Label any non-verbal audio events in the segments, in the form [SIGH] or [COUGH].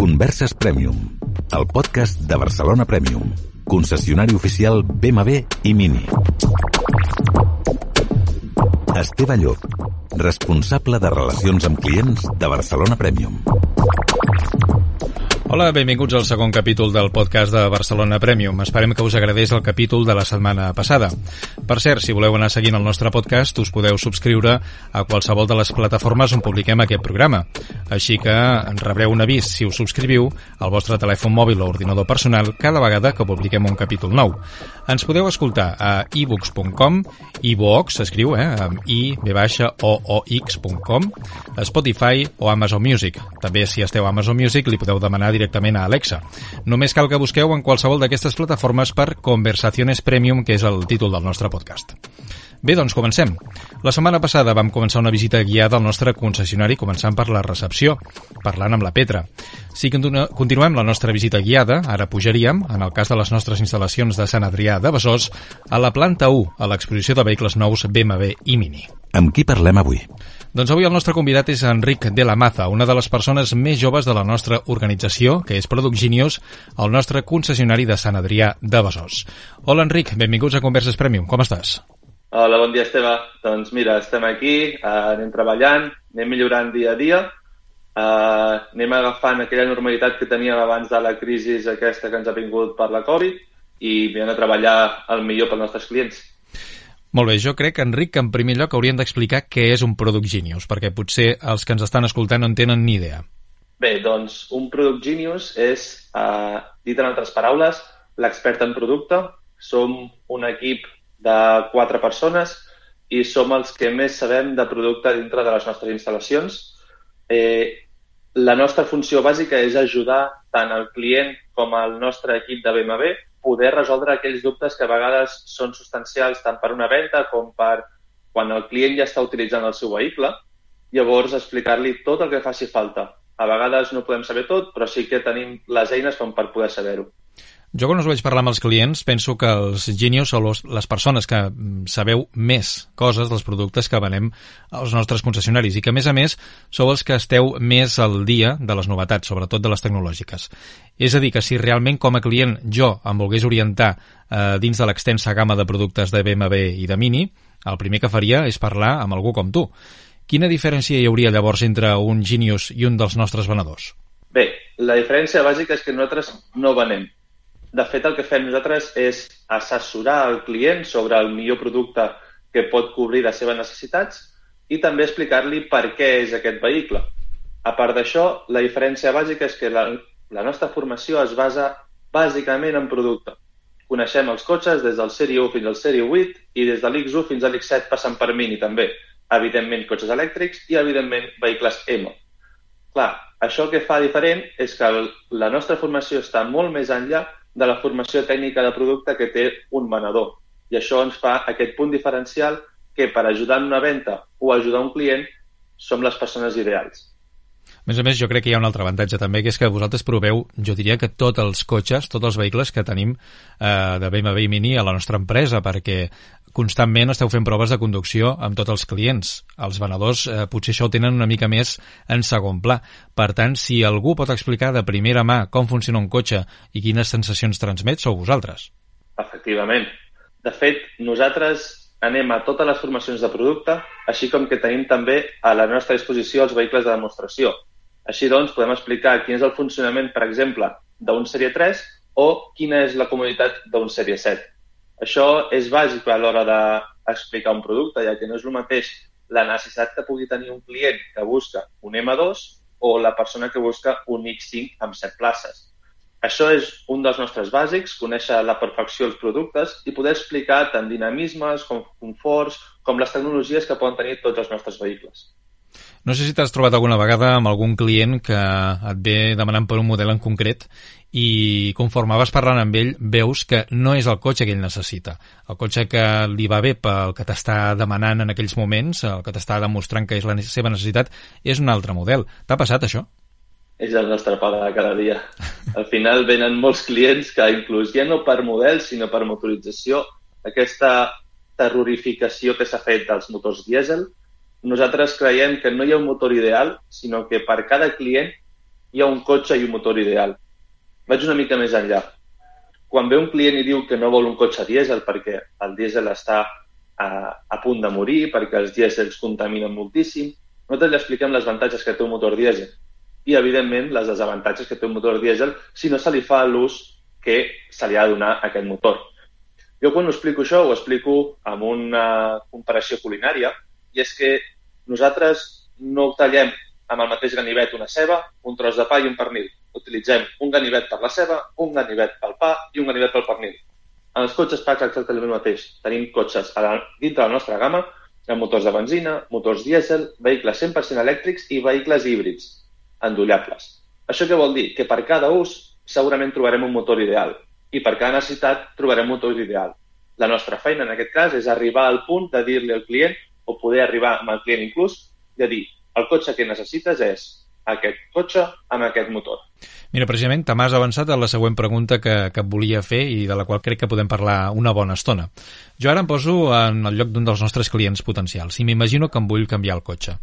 Converses Premium, el podcast de Barcelona Premium, concessionari oficial BMW i Mini. Esteve Llop, responsable de relacions amb clients de Barcelona Premium. Hola, benvinguts al segon capítol del podcast de Barcelona Premium. Esperem que us agradés el capítol de la setmana passada. Per cert, si voleu anar seguint el nostre podcast, us podeu subscriure a qualsevol de les plataformes on publiquem aquest programa. Així que en rebreu un avís si us subscriviu al vostre telèfon mòbil o ordinador personal cada vegada que publiquem un capítol nou. Ens podeu escoltar a ebooks.com, ebooks s'escriu, eh, amb i, b baixa, o, o, x.com, Spotify o Amazon Music. També si esteu a Amazon Music li podeu demanar directament a Alexa. Només cal que busqueu en qualsevol d'aquestes plataformes per Conversaciones Premium, que és el títol del nostre podcast. Bé, doncs comencem. La setmana passada vam començar una visita guiada al nostre concessionari, començant per la recepció, parlant amb la Petra. Si continu continuem la nostra visita guiada, ara pujaríem, en el cas de les nostres instal·lacions de Sant Adrià de Besòs, a la planta 1, a l'exposició de vehicles nous BMW i Mini. Amb qui parlem avui? Doncs avui el nostre convidat és Enric de la Maza, una de les persones més joves de la nostra organització, que és Product Genius, el nostre concessionari de Sant Adrià de Besòs. Hola Enric, benvinguts a Converses Premium, com estàs? Hola, bon dia Esteve. Doncs mira, estem aquí, eh, anem treballant, anem millorant dia a dia, eh, anem agafant aquella normalitat que teníem abans de la crisi aquesta que ens ha vingut per la Covid i anem a treballar el millor pels nostres clients. Molt bé, jo crec, Enric, que en primer lloc hauríem d'explicar què és un Product Genius, perquè potser els que ens estan escoltant no en tenen ni idea. Bé, doncs un Product Genius és, eh, dit en altres paraules, l'expert en producte. Som un equip de quatre persones i som els que més sabem de producte dintre de les nostres instal·lacions. Eh, la nostra funció bàsica és ajudar tant el client com el nostre equip de BMW poder resoldre aquells dubtes que a vegades són substancials tant per una venda com per quan el client ja està utilitzant el seu vehicle, llavors explicar-li tot el que faci falta. A vegades no podem saber tot, però sí que tenim les eines com per poder saber-ho. Jo quan us vaig parlar amb els clients penso que els genius són les persones que mm, sabeu més coses dels productes que venem als nostres concessionaris i que a més a més sou els que esteu més al dia de les novetats, sobretot de les tecnològiques. És a dir, que si realment com a client jo em volgués orientar eh, dins de l'extensa gamma de productes de BMW i de Mini, el primer que faria és parlar amb algú com tu. Quina diferència hi hauria llavors entre un Genius i un dels nostres venedors? Bé, la diferència bàsica és que nosaltres no venem, de fet, el que fem nosaltres és assessorar el client sobre el millor producte que pot cobrir les seves necessitats i també explicar-li per què és aquest vehicle. A part d'això, la diferència bàsica és que la, la nostra formació es basa bàsicament en producte. Coneixem els cotxes des del Sèrie 1 fins al Sèrie 8 i des de l'X1 fins a l'X7 passant per Mini també. Evidentment, cotxes elèctrics i, evidentment, vehicles M. Clar, això que fa diferent és que la nostra formació està molt més enllà de la formació tècnica de producte que té un venedor. I això ens fa aquest punt diferencial que per ajudar en una venda o ajudar un client som les persones ideals. Més a més, jo crec que hi ha un altre avantatge també, que és que vosaltres proveu, jo diria que tots els cotxes, tots els vehicles que tenim eh, de BMW i Mini a la nostra empresa, perquè constantment esteu fent proves de conducció amb tots els clients. Els venedors eh, potser això ho tenen una mica més en segon pla. Per tant, si algú pot explicar de primera mà com funciona un cotxe i quines sensacions transmet, sou vosaltres. Efectivament. De fet, nosaltres anem a totes les formacions de producte, així com que tenim també a la nostra disposició els vehicles de demostració. Així doncs, podem explicar quin és el funcionament, per exemple, d'un Sèrie 3 o quina és la comoditat d'un Sèrie 7 això és bàsic a l'hora d'explicar un producte, ja que no és el mateix la necessitat que pugui tenir un client que busca un M2 o la persona que busca un X5 amb 7 places. Això és un dels nostres bàsics, conèixer la perfecció dels productes i poder explicar tant dinamismes com conforts com les tecnologies que poden tenir tots els nostres vehicles. No sé si t'has trobat alguna vegada amb algun client que et ve demanant per un model en concret i conforme vas parlant amb ell veus que no és el cotxe que ell necessita. El cotxe que li va bé pel que t'està demanant en aquells moments, el que t'està demostrant que és la seva necessitat, és un altre model. T'ha passat això? És el nostre pa de cada dia. Al final venen molts clients que inclús ja no per model, sinó per motorització, aquesta terrorificació que s'ha fet dels motors dièsel, nosaltres creiem que no hi ha un motor ideal, sinó que per cada client hi ha un cotxe i un motor ideal. Vaig una mica més enllà. Quan ve un client i diu que no vol un cotxe dièsel perquè el dièsel està a, a punt de morir, perquè els dièsels contaminen moltíssim, nosaltres li expliquem les avantatges que té un motor dièsel i, evidentment, les desavantatges que té un motor dièsel si no se li fa l'ús que se li ha de donar a aquest motor. Jo quan ho explico això ho explico amb una comparació culinària i és que nosaltres no tallem amb el mateix ganivet una ceba, un tros de pa i un pernil. Utilitzem un ganivet per la ceba, un ganivet pel pa i un ganivet pel pernil. En els cotxes passa exactament el mateix. Tenim cotxes a la, dintre la nostra gamma amb motors de benzina, motors dièsel, vehicles 100% elèctrics i vehicles híbrids, endollables. Això què vol dir? Que per cada ús segurament trobarem un motor ideal i per cada necessitat trobarem un motor ideal. La nostra feina en aquest cas és arribar al punt de dir-li al client o poder arribar amb el client inclús de dir el cotxe que necessites és aquest cotxe amb aquest motor. Mira, precisament te m'has avançat a la següent pregunta que, que et volia fer i de la qual crec que podem parlar una bona estona. Jo ara em poso en el lloc d'un dels nostres clients potencials i m'imagino que em vull canviar el cotxe.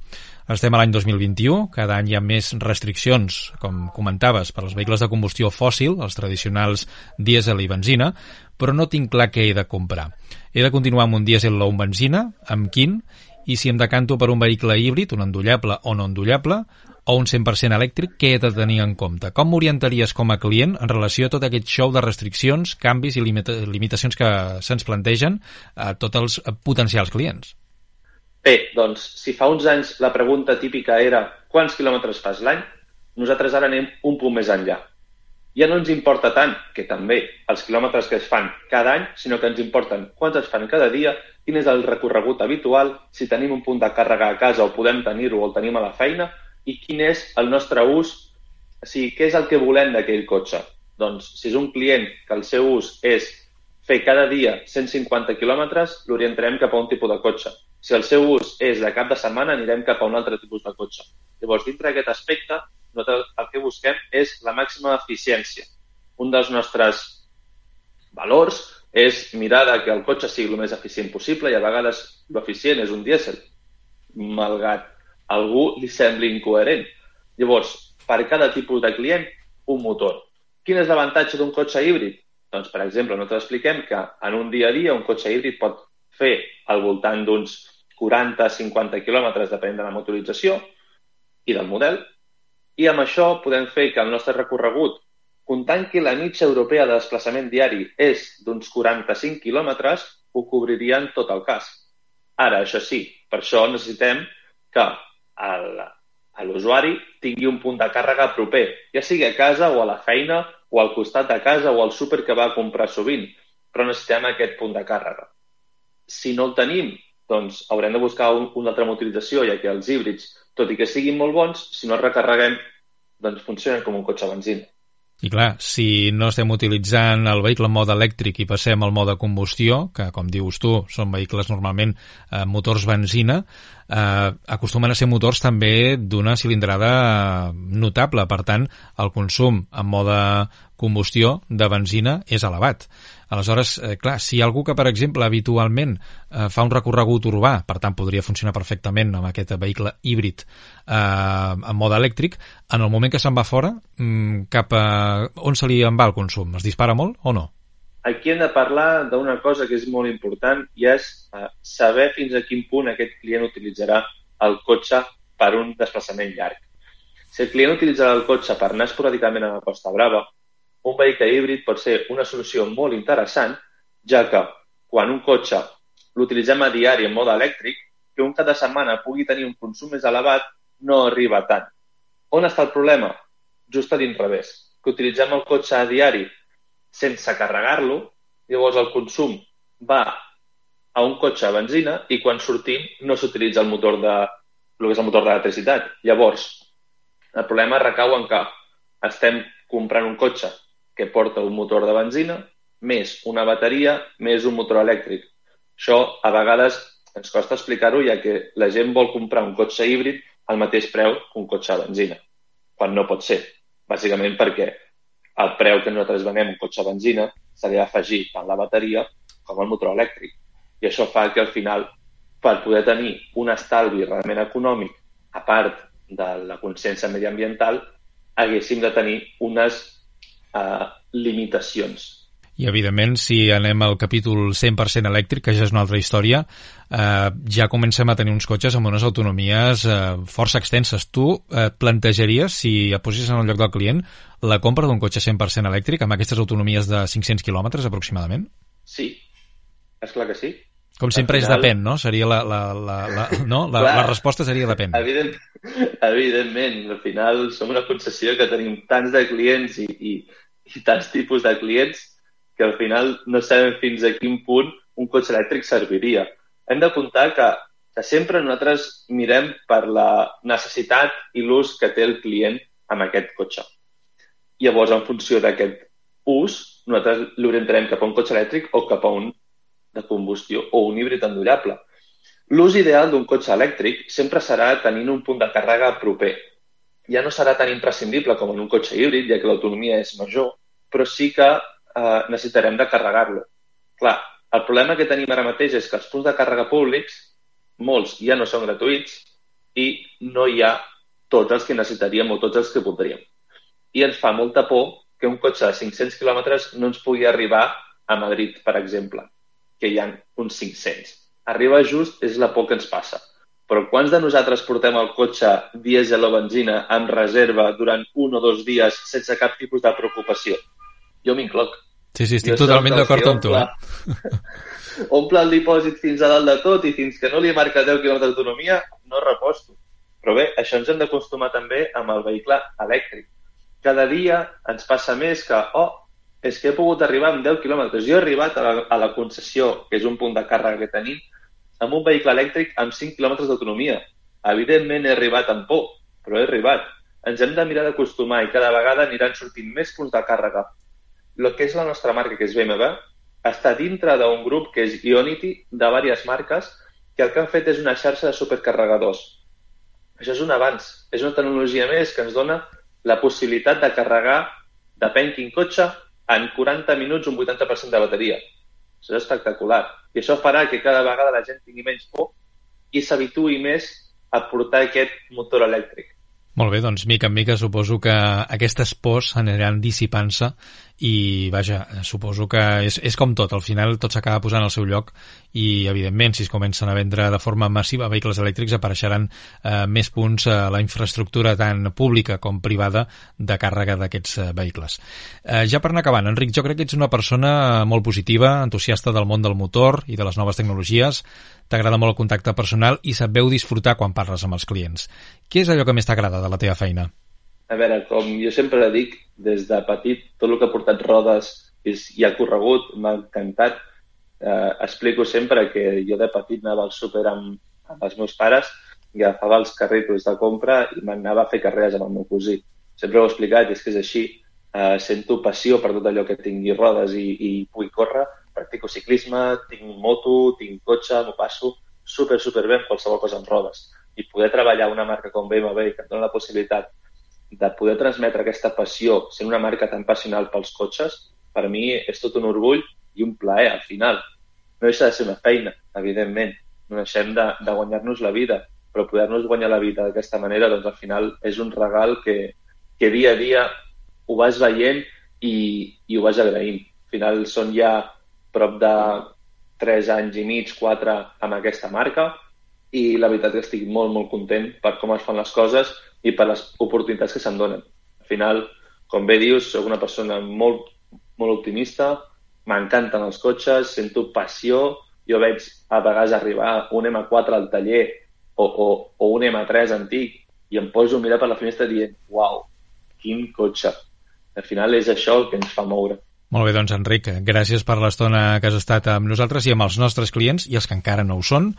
Estem a l'any 2021, cada any hi ha més restriccions, com comentaves, per als vehicles de combustió fòssil, els tradicionals dièsel i benzina, però no tinc clar què he de comprar. He de continuar amb un dièsel o un benzina? Amb quin? i si em decanto per un vehicle híbrid, un endollable o no endollable, o un 100% elèctric, què he de tenir en compte? Com m'orientaries com a client en relació a tot aquest show de restriccions, canvis i limita limitacions que se'ns plantegen a tots els potencials clients? Bé, doncs, si fa uns anys la pregunta típica era quants quilòmetres fas l'any, nosaltres ara anem un punt més enllà. Ja no ens importa tant, que també, els quilòmetres que es fan cada any, sinó que ens importen quants es fan cada dia quin és el recorregut habitual, si tenim un punt de càrrega a casa o podem tenir-ho o el tenim a la feina, i quin és el nostre ús, o sigui, què és el que volem d'aquell cotxe. Doncs, si és un client que el seu ús és fer cada dia 150 quilòmetres, l'orientarem cap a un tipus de cotxe. Si el seu ús és de cap de setmana, anirem cap a un altre tipus de cotxe. Llavors, dintre d'aquest aspecte, nosaltres el que busquem és la màxima eficiència. Un dels nostres valors és mirar que el cotxe sigui el més eficient possible i a vegades l'eficient és un dièsel, malgrat algú li sembli incoherent. Llavors, per cada tipus de client, un motor. Quin és l'avantatge d'un cotxe híbrid? Doncs, per exemple, nosaltres expliquem que en un dia a dia un cotxe híbrid pot fer al voltant d'uns 40-50 quilòmetres, depenent de la motorització i del model, i amb això podem fer que el nostre recorregut Comptant que la mitja europea de desplaçament diari és d'uns 45 quilòmetres, ho cobririen tot el cas. Ara, això sí, per això necessitem que l'usuari tingui un punt de càrrega proper, ja sigui a casa o a la feina o al costat de casa o al súper que va a comprar sovint, però necessitem aquest punt de càrrega. Si no el tenim, doncs haurem de buscar un, una altra motorització, ja que els híbrids, tot i que siguin molt bons, si no els recarreguem, doncs funcionen com un cotxe a benzina. I clar, si no estem utilitzant el vehicle en mode elèctric i passem al mode combustió, que com dius tu, són vehicles normalment eh, motors benzina, eh, acostumen a ser motors també d'una cilindrada notable. Per tant, el consum en mode combustió de benzina és elevat. Aleshores, eh, clar, si algú que, per exemple, habitualment eh, fa un recorregut urbà, per tant, podria funcionar perfectament amb aquest vehicle híbrid eh, en mode elèctric, en el moment que se'n va fora, mm, cap a on se li en va el consum? Es dispara molt o no? Aquí hem de parlar d'una cosa que és molt important i és eh, saber fins a quin punt aquest client utilitzarà el cotxe per un desplaçament llarg. Si el client utilitzarà el cotxe per anar esporàdicament a la Costa Brava, un vehicle híbrid pot ser una solució molt interessant, ja que quan un cotxe l'utilitzem a diari en mode elèctric, que un cada setmana pugui tenir un consum més elevat no arriba tant. On està el problema? Just a l'inrevés, que utilitzem el cotxe a diari sense carregar-lo, llavors el consum va a un cotxe a benzina i quan sortim no s'utilitza el motor de el que és el motor d'electricitat. Llavors, el problema recau en que estem comprant un cotxe que porta un motor de benzina, més una bateria, més un motor elèctric. Això a vegades ens costa explicar-ho ja que la gent vol comprar un cotxe híbrid al mateix preu que un cotxe de benzina, quan no pot ser. Bàsicament perquè el preu que nosaltres venem un cotxe de benzina se li ha afegir tant la bateria com el motor elèctric. I això fa que al final, per poder tenir un estalvi realment econòmic, a part de la consciència mediambiental, haguéssim de tenir unes uh, limitacions. I, evidentment, si anem al capítol 100% elèctric, que ja és una altra història, eh, ja comencem a tenir uns cotxes amb unes autonomies eh, força extenses. Tu eh, plantejaries, si et posessis en el lloc del client, la compra d'un cotxe 100% elèctric amb aquestes autonomies de 500 quilòmetres aproximadament? Sí, és clar que sí. Com sempre final... és depèn, no? Seria la, la, la, la, no? la, la resposta seria depèn. Evident, evidentment, al final som una concessió que tenim tants de clients i, i, i tants tipus de clients que al final no sabem fins a quin punt un cotxe elèctric serviria. Hem de comptar que, que sempre nosaltres mirem per la necessitat i l'ús que té el client amb aquest cotxe. Llavors, en funció d'aquest ús, nosaltres l'orientarem cap a un cotxe elèctric o cap a un de combustió o un híbrid endurable. L'ús ideal d'un cotxe elèctric sempre serà tenint un punt de càrrega proper. Ja no serà tan imprescindible com en un cotxe híbrid, ja que l'autonomia és major, però sí que eh, necessitarem de carregar-lo. Clar, el problema que tenim ara mateix és que els punts de càrrega públics, molts ja no són gratuïts i no hi ha tots els que necessitaríem o tots els que voldríem. I ens fa molta por que un cotxe de 500 quilòmetres no ens pugui arribar a Madrid, per exemple, que hi ha uns 500. Arribar just és la por que ens passa. Però quants de nosaltres portem el cotxe dièsel o benzina amb reserva durant un o dos dies sense cap tipus de preocupació? Jo m'incloc. Sí, sí, estic jo totalment d'acord amb tu. Eh? omple [LAUGHS] el dipòsit fins a dalt de tot i fins que no li marca 10 km d'autonomia no reposto. Però bé, això ens hem d'acostumar també amb el vehicle elèctric. Cada dia ens passa més que, oh, és que he pogut arribar amb 10 quilòmetres. Jo he arribat a la, a la concessió, que és un punt de càrrega que tenim, amb un vehicle elèctric amb 5 quilòmetres d'autonomia. Evidentment he arribat amb por, però he arribat. Ens hem de mirar d'acostumar i cada vegada aniran sortint més punts de càrrega el que és la nostra marca, que és BMW, està dintre d'un grup que és Ionity, de diverses marques, que el que han fet és una xarxa de supercarregadors. Això és un avanç, és una tecnologia més que ens dona la possibilitat de carregar, depèn quin cotxe, en 40 minuts un 80% de bateria. És espectacular. I això farà que cada vegada la gent tingui menys por i s'habituï més a portar aquest motor elèctric. Molt bé, doncs mica en mica suposo que aquestes pors aniran dissipant-se i vaja, suposo que és, és com tot, al final tot s'acaba posant al seu lloc i evidentment si es comencen a vendre de forma massiva vehicles elèctrics apareixeran eh, més punts a la infraestructura tant pública com privada de càrrega d'aquests eh, vehicles. Eh, ja per anar acabant, Enric, jo crec que ets una persona molt positiva, entusiasta del món del motor i de les noves tecnologies, t'agrada molt el contacte personal i sabeu disfrutar quan parles amb els clients. Què és allò que més t'agrada de la teva feina? A veure, com jo sempre dic, des de petit, tot el que ha portat rodes i ha corregut, m'ha encantat. Eh, explico sempre que jo de petit anava al súper amb, amb els meus pares i agafava els carritos de compra i m'anava a fer carreres amb el meu cosí. Sempre ho he explicat, és que és així. Eh, sento passió per tot allò que tingui rodes i, i pugui córrer. Practico ciclisme, tinc moto, tinc cotxe, m'ho passo super, super bé amb qualsevol cosa amb rodes. I poder treballar una marca com BMW que et dona la possibilitat de poder transmetre aquesta passió sent una marca tan passional pels cotxes, per mi és tot un orgull i un plaer al final. No deixa de ser una feina, evidentment. No deixem de, de guanyar-nos la vida, però poder-nos guanyar la vida d'aquesta manera, doncs al final és un regal que, que dia a dia ho vas veient i, i ho vas agraint. Al final són ja prop de 3 anys i mig, 4 amb aquesta marca i la veritat que estic molt, molt content per com es fan les coses i per les oportunitats que se'm donen. Al final, com bé dius, sóc una persona molt, molt optimista, m'encanten els cotxes, sento passió, jo veig a vegades arribar un M4 al taller o, o, o un M3 antic i em poso a mirar per la finestra dient, uau, quin cotxe. Al final és això el que ens fa moure. Molt bé, doncs Enric, gràcies per l'estona que has estat amb nosaltres i amb els nostres clients i els que encara no ho són.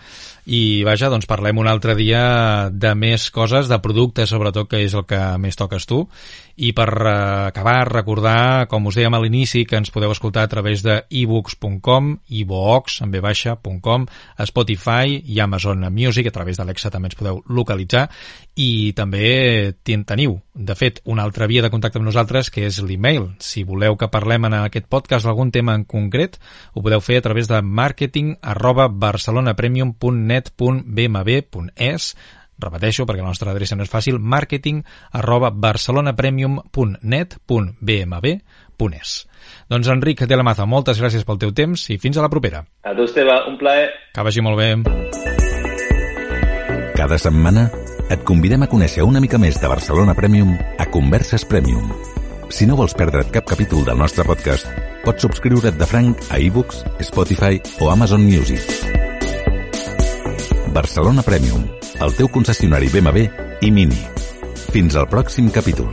I vaja, doncs parlem un altre dia de més coses, de productes sobretot, que és el que més toques tu. I per uh, acabar, recordar, com us dèiem a l'inici, que ens podeu escoltar a través de ebooks.com, ebooks, amb baixa.com, Spotify i Amazon Music, a través d'Alexa també ens podeu localitzar. I també teniu, de fet, una altra via de contacte amb nosaltres, que és l'email. Si voleu que parlem en aquest podcast algun tema en concret, ho podeu fer a través de marketing arroba barcelonapremium.net.bmb.es repeteixo perquè la nostra adreça no és fàcil, marketing arroba barcelonapremium.net.bmb.es. Doncs Enric de la Maza, moltes gràcies pel teu temps i fins a la propera. A tu, Esteve, un plaer. Que vagi molt bé. Cada setmana et convidem a conèixer una mica més de Barcelona Premium a Converses Premium. Si no vols perdre't cap capítol del nostre podcast, pots subscriure't de franc a ebooks, Spotify o Amazon Music. Barcelona Premium, el teu concessionari BMW i Mini. Fins al pròxim capítol.